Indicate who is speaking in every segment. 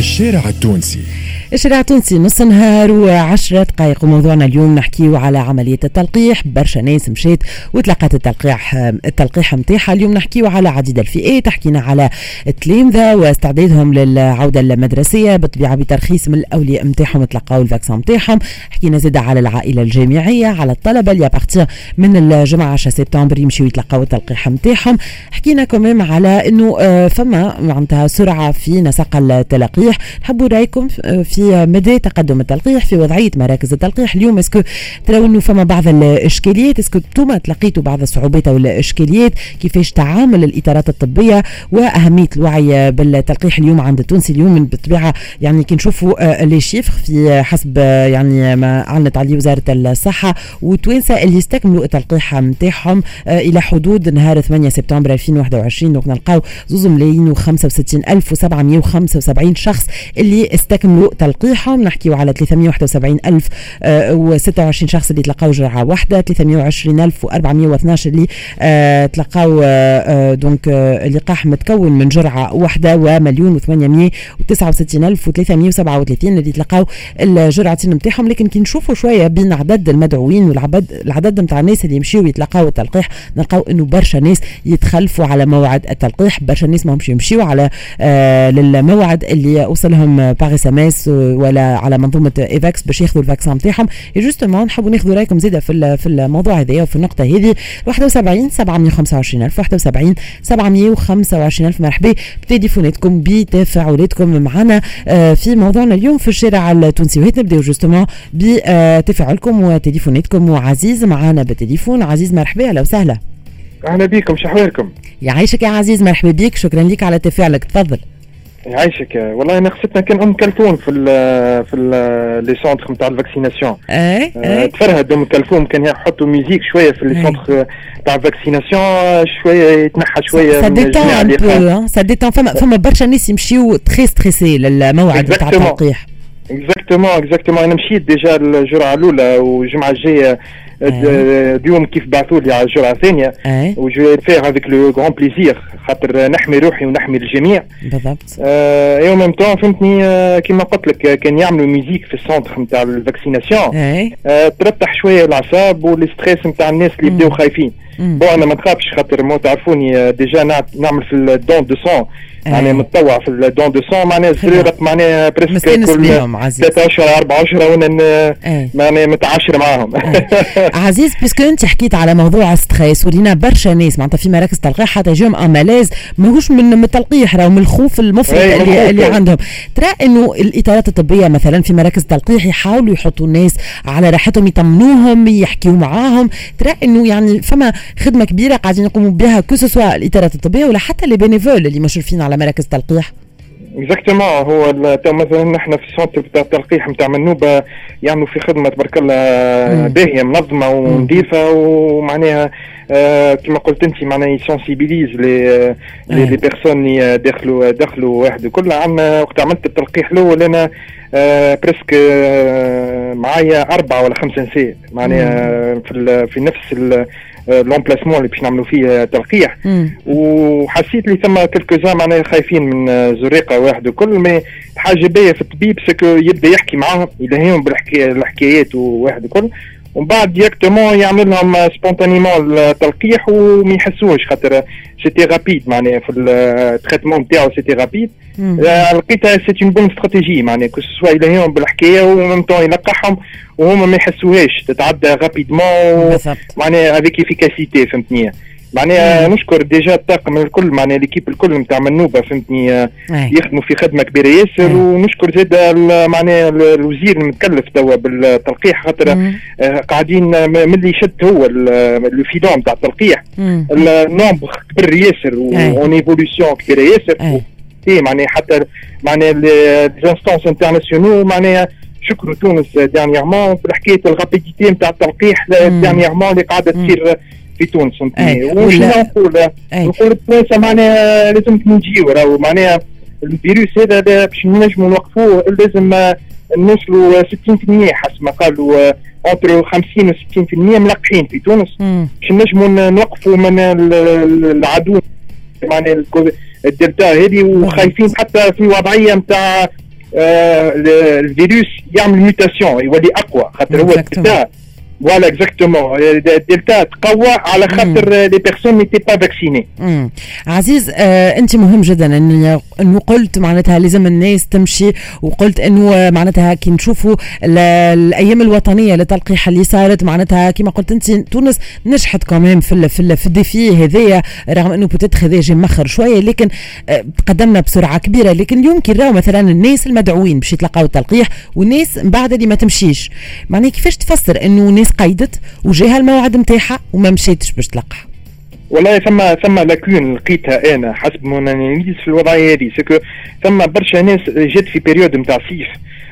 Speaker 1: الشارع التونسي.
Speaker 2: الشارع التونسي نص نهار وعشرة دقائق. وموضوعنا اليوم نحكيو على عملية التلقيح. برشا ناس مشات وتلقات التلقيح التلقيح نتاعها اليوم نحكيو على عديد الفئات. حكينا على التلامذة واستعدادهم للعودة المدرسية بالطبيعة بترخيص من الأولياء نتاعهم تلقاو ال vaccin نتاعهم حكينا زاد على العائلة الجامعية على الطلبة اللي à partir من الجمعة 10 سبتمبر يمشيو يتلقاو التلقيح نتاعهم حكينا كمان على إنه آه، فما معناتها سرعة في نسق التلقيح. نحبوا رأيكم في في مدى تقدم التلقيح في وضعية مراكز التلقيح اليوم. est-ce que تراو انه فما بعض الإشكاليات؟ est-ce que أنتم تلقيتوا بعض الصعوبات أو الإشكاليات؟ كيفاش تعامل الإطارات الطبية؟ وأهمية الوعي بالتلقيح اليوم عند التونسي اليوم بالطبيعه يعني كي نشوفوا les chiffres في حسب يعني ما أعلنت عليه وزارة الصحة. وتوانسة اللي استكملوا التلقيح نتاعهم إلى حدود نهار 8 سبتمبر 2021 donc نلقاو زوز ملايين و65 ألف و775 شخص اللي استكملوا تلقيحهم نحكيو على 371 ألف و26 شخص اللي تلقاو جرعة واحدة 320 ألف و412 اللي آه، تلقاو آه، donc آه، اللقاح متكون من جرعة واحدة ومليون و869 ألف و337 اللي تلقاو الجرعتين نتاعهم لكن كي نشوفوا شوية بين عدد المدعوين والعدد العدد نتاع الناس اللي يمشيو يتلقاو التلقيح نلقاو إنه برشا ناس يتخلفوا على موعد التلقيح. برشا ناس ما يمشيو على للموعد اللي وصلهم par SMS ولا على منظومة Evax باش ياخذوا ال vaccin نتاعهم. justement نحبوا ناخذوا رأيكم زيادة في في الموضوع هذايا وفي النقطة هذه. 71 725 ألف 71 725 ألف. مرحبا. بتليفوناتكم بتفاعلاتكم معنا آه، في موضوعنا اليوم في الشارع التونسي. وهيت نبداو justement بتفاعلكم وتليفوناتكم. وعزيز معنا بالتليفون. عزيز مرحبا. أهلا وسهلا.
Speaker 3: أهلا بكم شحوالكم
Speaker 2: يعيشك يا عزيز مرحبا بك. شكرا لك على تفاعلك. تفضل.
Speaker 3: يعيشك. والله أنا خصتنا كان أم كلثوم في ال في ال les centres نتاع ال vaccination.
Speaker 2: اي اي
Speaker 3: تفرهد أم كلثوم كان يحطوا musique شوية في les centres نتاع ال vaccination شوية يتنحى شوية
Speaker 2: ça détend un peu ça détend فما فما برشا ناس يمشيو très stressés للموعد نتاع التلقيح
Speaker 3: exactement exactement أنا مشيت déjà الجرعة الأولى والجمعة الجاية. اليوم كيف بعثوا لي على الجرعه الثانية و je vais faire avec le grand plaisir خاطر نحمي روحي ونحمي الجميع
Speaker 2: بالضبط
Speaker 3: اي même temps فهمتني كيما قلت لك كان يعملوا musique في ال centre نتاع ال vaccination ترتح شوية الاعصاب وال stress نتاع الناس اللي بداو خايفين bon أنا ما نخافش خاطر مو تعرفوني déjà نعمل في ال don de sang. يعني متطوع في ال don de sang معناها زريرك معناها presque كل ثلاثة اشهر أربع اشهر وأنا معناها متعاشر معاهم.
Speaker 2: عزيز parce que أنت حكيت على موضوع stress ولينا برشا ناس معناتها في مراكز تلقيح حتى يجيهم un malaise ماهوش من التلقيح راهو من الخوف المفرط اللي, اللي عندهم. ترى إنه الإطارات الطبية مثلا في مراكز تلقيح يحاولوا يحطوا الناس على راحتهم يطمنوهم يحكيوا معاهم. ترى إنه يعني فما خدمة كبيرة قاعدين يقوموا بها que ce soit الاطارات الطبية ولا حتى les bénévoles اللي مشرفين على مراكز تلقيح.
Speaker 3: exactement هو مثلا نحن في ال centre بتاع التلقيح نتاع منوبة يعملوا في خدمة تبارك الله باهيه منظمه ونظيفة ومعناها آه كما قلت أنت معناها ي sensibilisent les les personnes دخلوا دخلوا واحد وكل عام وقت عملت التلقيح الأول أنا آه presque آه معايا أربعة ولا خمسة نساء. معناها في في نفس l'emplacement اللي باش نعملوا فيه تلقيح. وحسيت لي ثم quelques-uns معناها خايفين من زريقة واحد وكل ما حاجة باهية في الطبيب c'est que يبدأ يحكي معاهم يلهيهم بالحكايات وواحد وكل ومن بعد directement يعمل لهم spontanément التلقيح وما يحسوش خاطر c'était rapide معناها في ال traitement نتاعو c'était rapide لقيتها c'était une bonne stratégie معناها que ce soit يلهيهم بالحكاية و même temps يلقحهم وهما ما يحسوهاش تتعدى rapidement معناها avec efficacité فهمتني؟ معناها نشكر déjà الطاقم الكل معناها l'équipe الكل نتاع منوبة فهمتني؟ يخدموا في خدمة كبيرة ياسر ونشكر زاد معناها الوزير المتكلف توا بالتلقيح خاطر قاعدين من اللي شد هو الفيدون نتاع التلقيح. ال nombre كبير ياسر une évolution كبيرة ياسر. معناها حتى معناها les instances internationales معناها شكروا تونس dernièrement في حكايه ال rapidité نتاع التلقيح dernièrement اللي قاعدة تصير في تونس فهمتني وش نقول نقول التوانسه معناها لازم نجيو راهو معناها الفيروس هذا باش نجموا نوقفوه لازم نوصلوا 60% حسب ما قالوا entre 50 و 60% ملقحين في تونس باش نجموا نوقفوا من العدو معناها الدلتا هذه وخايفين حتى في وضعيه نتاع الفيروس يعمل mutation يولي اقوى خاطر هو الدلتا voilà exactement الدلتا تقوى على خاطر les personnes n'étaient pas vaccinées
Speaker 2: عزيز آه أنت مهم جدا انه أنه قلت معناتها لازم الناس تمشي وقلت أنه معناتها كي نشوفوا الأيام الوطنية للتلقيح اللي صارت معناتها كما قلت أنت تونس نجحت كمان في في, في ال défi هذايا رغم أنه peut-être هذا جي مخر شوية لكن آه تقدمنا بسرعة كبيرة لكن اليوم كي مثلا الناس المدعوين باش يتلقاو التلقيح والناس من بعد اللي ما تمشيش. معناها كيفاش تفسر أنه ناس قيدت وجاها الموعد نتاعها وما مشيتش باش تلقح
Speaker 3: والله ثم ثم lacune لقيتها أنا حسب mon في الوضعية هذه. c'est que ثم برشا ناس جات في période نتاع صيف.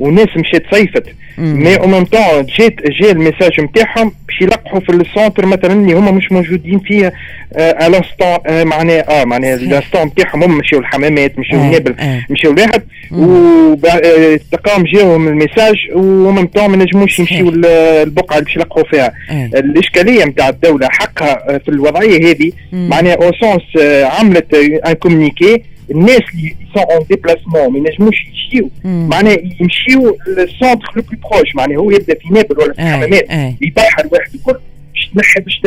Speaker 3: وناس مشات صيفت. مي أو ميم طون جات جا ال message نتاعهم باش يلقحوا في ال centre مثلا اللي هما مش موجودين فيه à l'instant معناها آه معناها ال instant نتاعهم هم مشاو الحمامات مشاو النابل مشاو الواحد وتلقاهم جاهم ال message و même temps ما نجموش يمشيو البقعة اللي باش يلقحوا فيها. الإشكالية نتاع الدولة حقها في الوضعية هذه معناها au sens عملت un communiqué الناس اللي sont en déplacement ما ينجموش يمشيو معناها يمشيو لل centre le plus proche معناها هو يبدا في نابل ولا في الحمامات يبحر واحد الكل باش تنحي باش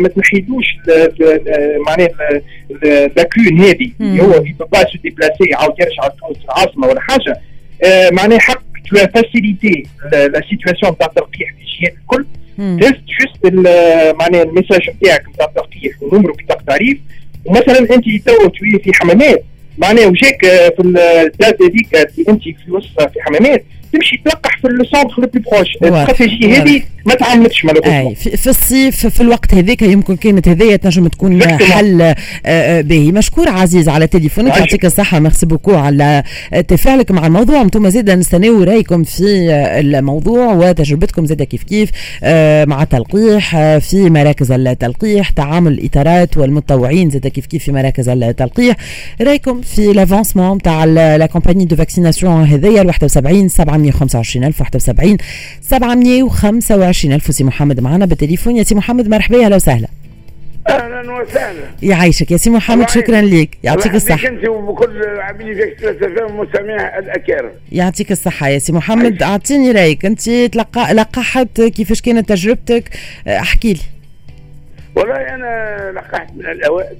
Speaker 3: ما تنحيدوش معناها lacune هذه اللي هو يبقى se déplacer يعاود يرجع لتونس العاصمه ولا حاجة معناها حق تو faciliter la situation نتاع التلقيح في الجهات الكل تهز juste معناها ال message نتاعك نتاع التلقيح و numéro بطاقه تعريف ومثلا انت تو في حمامات معناها وجاك في ال date هذيك انت في وسط في حمامات. تمشي تلقح في ال centre le plus proche الاستراتيجيه هذه ما تعملتش
Speaker 2: أي في الصيف في الوقت هذاك يمكن كانت هذيا تنجم تكون حل باهي. مشكور عزيز على تليفونك. يعطيك الصحة. merci beaucoup على تفاعلك مع الموضوع. أنتم زاد نستناو رأيكم في الموضوع وتجربتكم زاد كيف كيف مع التلقيح في مراكز التلقيح تعامل الإطارات والمتطوعين زاد كيف كيف في مراكز التلقيح. رأيكم في l'avancement تاع la campagne de vaccination هذيا 71 725000 71 725000 وسي محمد معنا بالتليفون. يا سي محمد مرحبا أهلا وسهلا.
Speaker 1: أهلا وسهلا.
Speaker 2: يعيشك. يا سي محمد شكرا لك. يعطيك الصحة.
Speaker 1: أنت وكل عاملين فيك ثلاثة مستمعي الأكارم.
Speaker 2: يعطيك الصحة يا سي محمد. أعطيني رأيك. أنت تلقى لقحت كيفاش كانت تجربتك؟ احكي لي.
Speaker 1: والله أنا لقحت من الأوائل.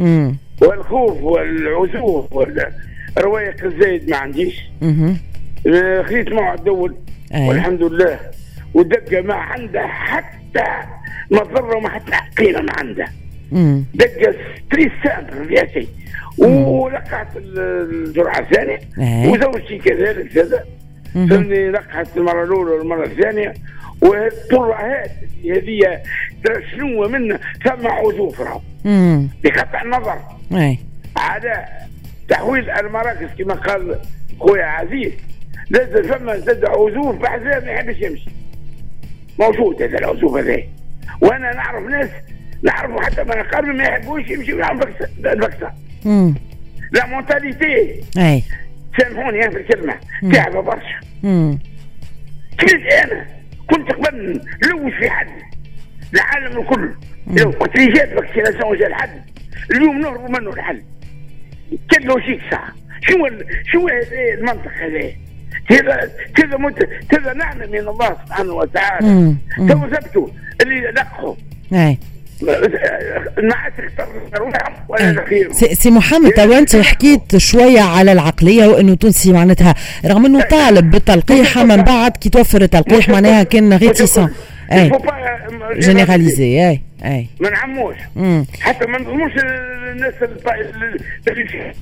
Speaker 1: امم والخوف والعزوف والروايه الزايد ما عنديش. خذيت موعد اول والحمد لله. ودقة ما عنده حتى مضرة وما حتى قيمه ما عنده. دقة c'est très simple يا شيء ولقحت الجرعة الثانية. وزوجتي كذلك كذا. فهمني لقحت المرة الأولى والمرة الثانية. والترعات هذه شنو منها؟ ثم عزوف راهو بقطع النظر. على تحويل المراكز كما قال خويا عزيز. لازم فما زاد عزوف بحزاب ما يحبش يمشي. موجود هذا العزوف هذا. وأنا نعرف ناس نعرفوا حتى من قبل ما يحبوش يمشوا يعملوا الفاكسان لا مونتاليتي
Speaker 2: أي.
Speaker 1: سامحوني في الكلمة. تعبه برشا. كيف أنا كنت قبل نلوش في حد. العالم الكل. لو قلت لي جات فاكسيناسيون جا الحد اليوم نهربوا منه الحل. كان لوجيك ساعه شو شو المنطق هذا؟ كذا كذا مت كذا نعمه من الله سبحانه وتعالى. تو ثبتوا اللي لقحوا أي.
Speaker 2: سي محمد تو انت حكيت شوية على العقلية وإنه تونسي معناتها. رغم إنه طالب بالتلقيح من بعد كي توفر التلقيح معناها كان réticent أي. généraliser أي. أي.
Speaker 1: ما نعموش. حتى ما نظلموش الناس اللي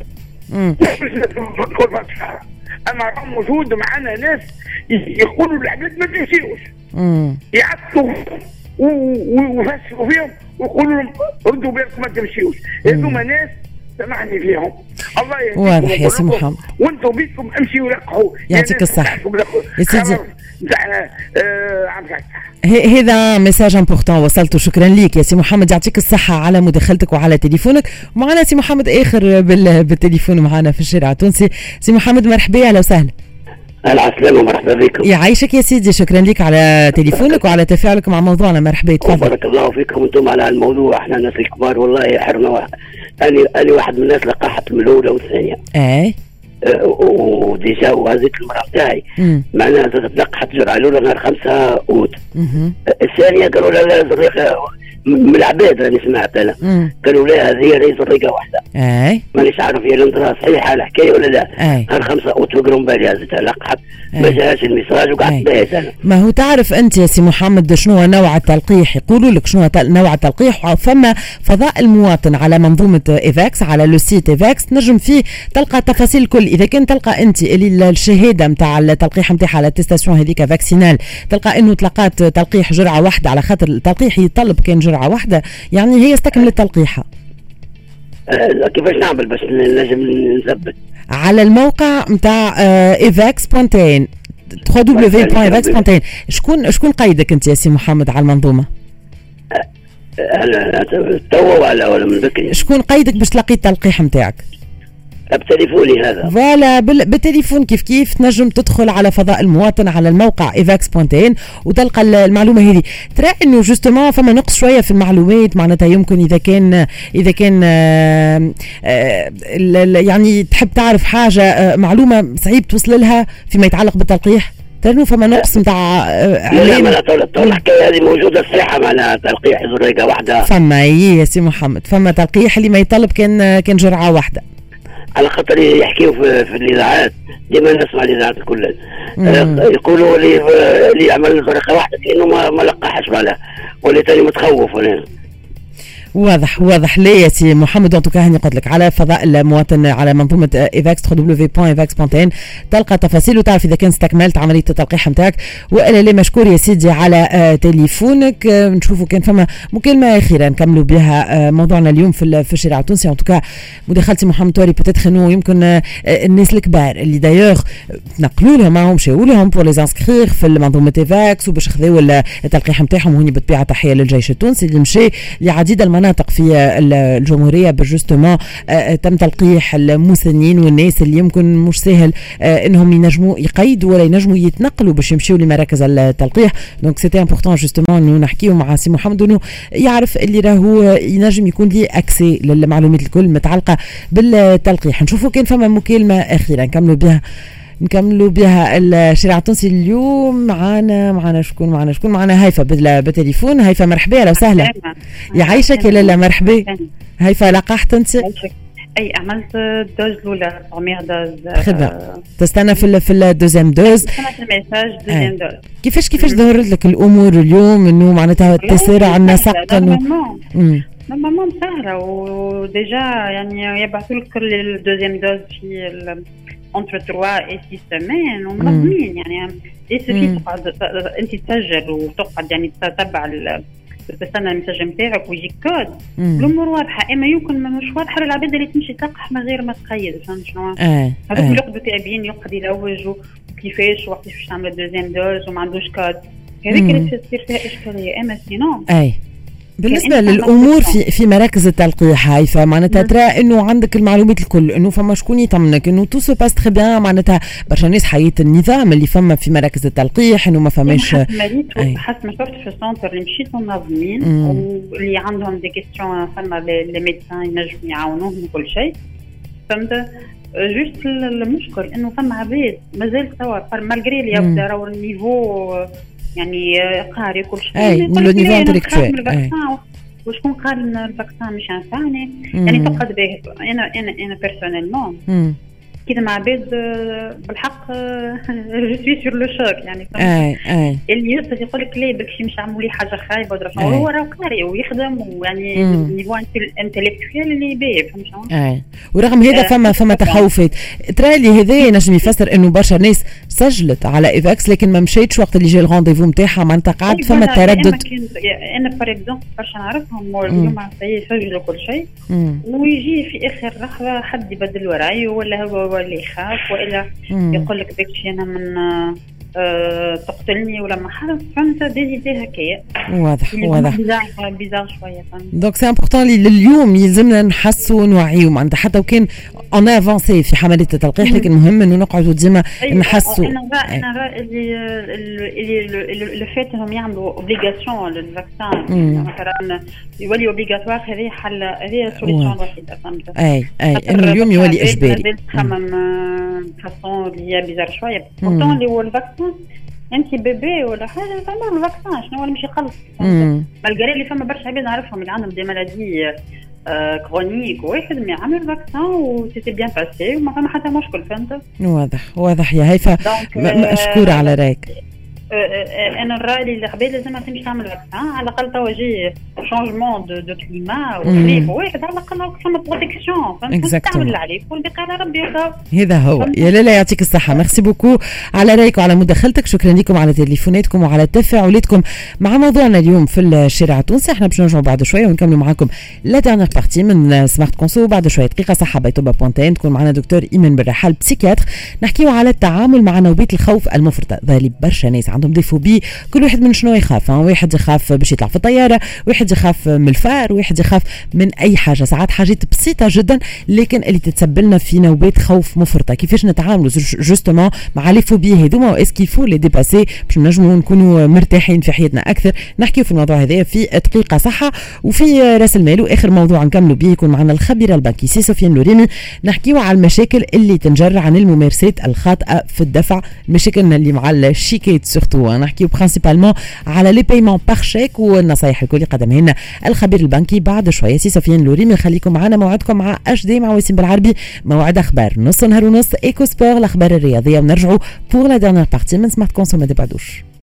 Speaker 1: اما راهم موجود معنا ناس يقولوا العباد ما تمشيوش يعطوا ويفسروا فيهم ويقولوا لهم ردوا بالكم ما تمشيوش. هذوما ناس سامحني فيهم. الله يهديكم
Speaker 2: واضح يا سي محمد.
Speaker 1: وأنتم بيكم امشي ولقحوا
Speaker 2: يعطيك الصحة. يا سيدي.
Speaker 1: نتاع عام
Speaker 2: هذا message important وصلته شكرا لك يا سي محمد. يعطيك الصحة على مداخلتك وعلى تليفونك. ومعنا سي محمد آخر بالتليفون معنا في الشارع التونسي. سي محمد مرحبا أهلا وسهلا.
Speaker 4: العسلامة ومرحبا بكم
Speaker 2: يعيشك يا سيدي. شكرا لك على تليفونك وعلى تفاعلك مع موضوعنا. مرحبا
Speaker 4: تفضل بارك الله فيكم. أنتم على الموضوع. إحنا الناس الكبار والله حرنا واحد أنا أنا واحد من الناس لقحت من الاولى والثانية.
Speaker 2: إيه.
Speaker 4: و déjà وهزيت المرأة بتاعي. معناها تتلقى جرعه الأولى نهار خمسة أوت. الثانية قالوا لا لا من العباد راني سمعت أنا. قالوا لا هذه ليس طريقه واحدة. أي. مانيش عارف هي ال intérêt صحيحة الحكاية ولا لا. أي. خمسة اوت وقرون بالي هزتها لقحت ما جاهاش الميساج وقعدت باهت أنا.
Speaker 2: ما هو تعرف أنت يا سي محمد شنو نوع التلقيح؟ يقولوا لك شنو نوع التلقيح. فما فضاء المواطن على منظومة إيفاكس على le site إيفاكس. تنجم فيه تلقى التفاصيل الكل إذا كان تلقى أنت اللي الشهادة نتاع التلقيح نتاعها على ال attestation هذيك vaccinale تلقى إنه تلقات تلقيح جرعة واحدة على خاطر التلقيح يطلب كان جرعه واحدة يعني هي استكملت التلقيحه
Speaker 4: أه كيفاش نعمل باش نجم نثبت
Speaker 2: على الموقع نتاع ايفاكس point tn www.evax.tn شكون شكون قيدك انت يا سي محمد على المنظومه؟
Speaker 4: أنا توا ولا ولا من بكري
Speaker 2: شكون قيدك باش تلقي التلقيح نتاعك؟
Speaker 4: بتليفوني هذا
Speaker 2: voilà بالتليفون كيف كيف؟ تنجم تدخل على فضاء المواطن على الموقع ايفاكس point tn وتلقى المعلومة هذه. ترى إنه justement فما نقص شوية في المعلومات معناتها يمكن إذا كان إذا كان آآ آآ يعني تحب تعرف حاجة آه، معلومة صعيب توصل لها فيما يتعلق بالتلقيح. ترى فما نقص نتاع
Speaker 4: آه، لا لا الحكاية هذه موجودة الصحة معناها تلقيح زريقة واحدة.
Speaker 2: فما يا سي محمد فما تلقيح اللي ما يطلب كان كان جرعة واحدة.
Speaker 4: على خاطر يحكيوا في, في الإذاعات. ديما نسمع الإذاعات الكل آه، يقولوا لي اللي يعمل زرقه واحدة كانه ما, ما لقاحش معناها. ولا تاني متخوف ولا
Speaker 2: واضح واضح ليه يا سي محمد. ان هاني قلت لك على فضاء المواطن على منظومة إيفاكس www.evax.tn تلقى تفاصيل وتعرف إذا كان استكملت عملية التلقيح نتاعك. والا لا مشكور يا سيدي على آه، تليفونك. آه، نشوفوا كان فما مكالمه اخيره نكملوا بها آه، موضوعنا اليوم في الشارع التونسي. en tout cas مداخلتي محمد توري بتاتخ إنه يمكن الناس الكبار اللي دايوغ نقلوا لهم معهم مشاو لهم pour les inscrire في منظومة إيفاكس وباش خذاو التلقيح نتاعهم. وهني بالطبيعة تحية للجيش التونسي اللي مشى لعديد المناطق. مناطق في الجمهورية justement آه، آه، تم تلقيح المسنين والناس اللي يمكن مش سهل آه، إنهم ينجموا يقيدوا ولا ينجموا يتنقلوا باش يمشيوا لمراكز التلقيح. donc c'était important justement إنه نحكيو مع سي محمد إنه يعرف اللي راهو ينجم يكون ليه accès للمعلومات الكل متعلقة بالتلقيح. نشوفوا كان فما مكالمة أخيرة نكملوا بها. نكملوا بها الشارع التونسي اليوم. معانا معانا شكون معانا شكون؟ معانا هيفا بالتليفون. هيفا مرحبا أهلا وسهلا. يعيشك يا لاله مرحبا. هيفا لقحت انت
Speaker 5: أي عملت ال dose الأولى 400 dose
Speaker 2: خدمة. تستنى في في ال deuxième dose.
Speaker 5: الميساج deuxième dose.
Speaker 2: كيفاش كيفاش ظهرت لك الأمور اليوم؟ إنه معناتها تسارع النسق
Speaker 5: normalement سهلة و déjà يعني يبعثوا لك ال deuxième dose في entre 3 et 6 semaines ومنظمين يعني يسفي تقعد انت تسجل وتقعد يعني تتبع تستنى ال message نتاعك ويجيك كود الأمور واضحه اما يمكن مش واضحه للعباد اللي تمشي تلقح من غير ما تقيد فهمت شنو؟ هذوك اللي يقعدوا تعبين يقعد يلوج وكيفاش وقت باش تعمل ال deuxième dose وما عندوش كود هذيك اللي تصير فيها اشكاليه اما sinon
Speaker 2: اي بالنسبة للأمور في في مراكز التلقيح هاي فمعناتها ترى إنه عندك المعلومات الكل إنه فما شكون يطمنك إنه tout se passe très bien معناتها برشا ناس حياة النظام اللي فما في مراكز التلقيح إنه ما فماش
Speaker 5: حسب ما شفت في ال centre اللي مشيت منظمين واللي عندهم des questions فما les médecins ينجموا يعاونوهم وكل شيء. فهمت؟ juste المشكل إنه فما عباد مازال توا malgré اللي راهو ال niveau يعني قاري كل شيء.
Speaker 2: اي من le niveau intellectuel
Speaker 5: وشكون قال إن ال vaccin مش ينفعني يعني تقعد به. أنا أنا أنا personnellement كذا مع عباد بالحق je suis sur le choc يعني
Speaker 2: اي اي
Speaker 5: اللي يصل يقول لك ليه بكشي مش عملوا لي حاجة خايبة ودرا هو راه قاري ويخدم ويعني niveau intellectuel اللي باهي فهمت شلون؟
Speaker 2: اي ورغم هذا فما فما تخوفات. ترى لي هذا ينجم يفسر إنه برشا ناس سجلت على ايفاكس لكن ما مشيتش وقت اللي جا ال rendez-vous نتاعها معناتها قعد فما تردد
Speaker 5: أنا par exemple برشا نعرفهم اليوم يسجلوا كل شيء ويجي في اخر لحظه حد يبدل رايو ولا هو هو اللي يخاف والا يقول لك بكشي أنا من أه تقتلني ولا ما نعرف فهمت دي دي هكايا
Speaker 2: واضح واضح
Speaker 5: بيزار شوية
Speaker 2: دونك سي امبورتون لليوم يلزمنا نحسوا ونوعيو معناتها حتى وكان on a avancé في حملة التلقيح لكن مهم. إنه نقعدوا ديما نحسوا.
Speaker 5: أنا أنا اللي لو فات انهم يعملوا obligation لل vaccin. مثلا يولي obligatoire هذه حل هذه ال solution الوحيده فهمت؟
Speaker 2: أي أي إنه اليوم يولي إجباري.
Speaker 5: تخمم façon اللي هي bizarre شوية. pourtant اللي هو ال vaccin أنت بيبي ولا حاجة تعمل ال vaccin شنو اللي مش يخلص؟ malgré اللي فما برشا عباد نعرفهم اللي عندهم des maladies chroniques واحد ما عمل vaccin و s'est bien passé وما فما حتى مشكل فهمت
Speaker 2: واضح واضح يا هيفا. مشكورة على رأيك.
Speaker 5: أنا الرأي اللي العباد لازم تمشي تعمل vaccin على الأقل توا جي changement de de climat وخريف واحد على الأقل فما protection فهمت؟ تعمل اللي عليك والباقي على ربي
Speaker 2: هذا هو. يا لالا يعطيك الصحة. merci beaucoup على رأيك وعلى مداخلتك شكرا لكم على تليفوناتكم وعلى تفاعلاتكم مع موضوعنا اليوم في الشارع التونسي. إحنا باش نرجعوا بعد شوية ونكملوا معاكم la dernière partie من Smart Conso بعد شوية دقيقة صحة بيتوبا بونتين تكون معنا دكتور ايمن بالرحال psychiatre نحكيو على التعامل مع نوبات الخوف المفرطة. ظهر برشا ناس عندهم des phobies كل واحد من شنو يخاف واحد يخاف باش يطلع في الطيارة واحد يخاف من الفار واحد يخاف من أي حاجة. ساعات حاجات بسيطة جدا لكن اللي تتسبب لنا في نوبات خوف مفرطة. كيفاش نتعاملوا justement مع les phobies هذوما؟ est-ce qu'il faut les dépasser باش نجموا نكونوا مرتاحين في حياتنا أكثر؟ نحكيو في الموضوع هذا في دقيقه صحة وفي رأس المال. وآخر موضوع نكملوا به يكون معنا الخبير البنكي سي سفيان لوريمي نحكيو على المشاكل اللي تنجر عن الممارسات الخاطئة في الدفع مشاكلنا اللي مع الشيكات surtout نحكيو principalement على les paiements par chèque والنصايح الكل قدمها الخبير البنكي بعد شوية. سي سفيان لوريمي خليكم معنا موعدكم مع اش دي مع وسيم بالعربي. موعد أخبار. نص نهار ونص ايكو سبور الأخبار الرياضية. ونرجعوا pour la dernière partie من Smart Conso ما تبعدوش.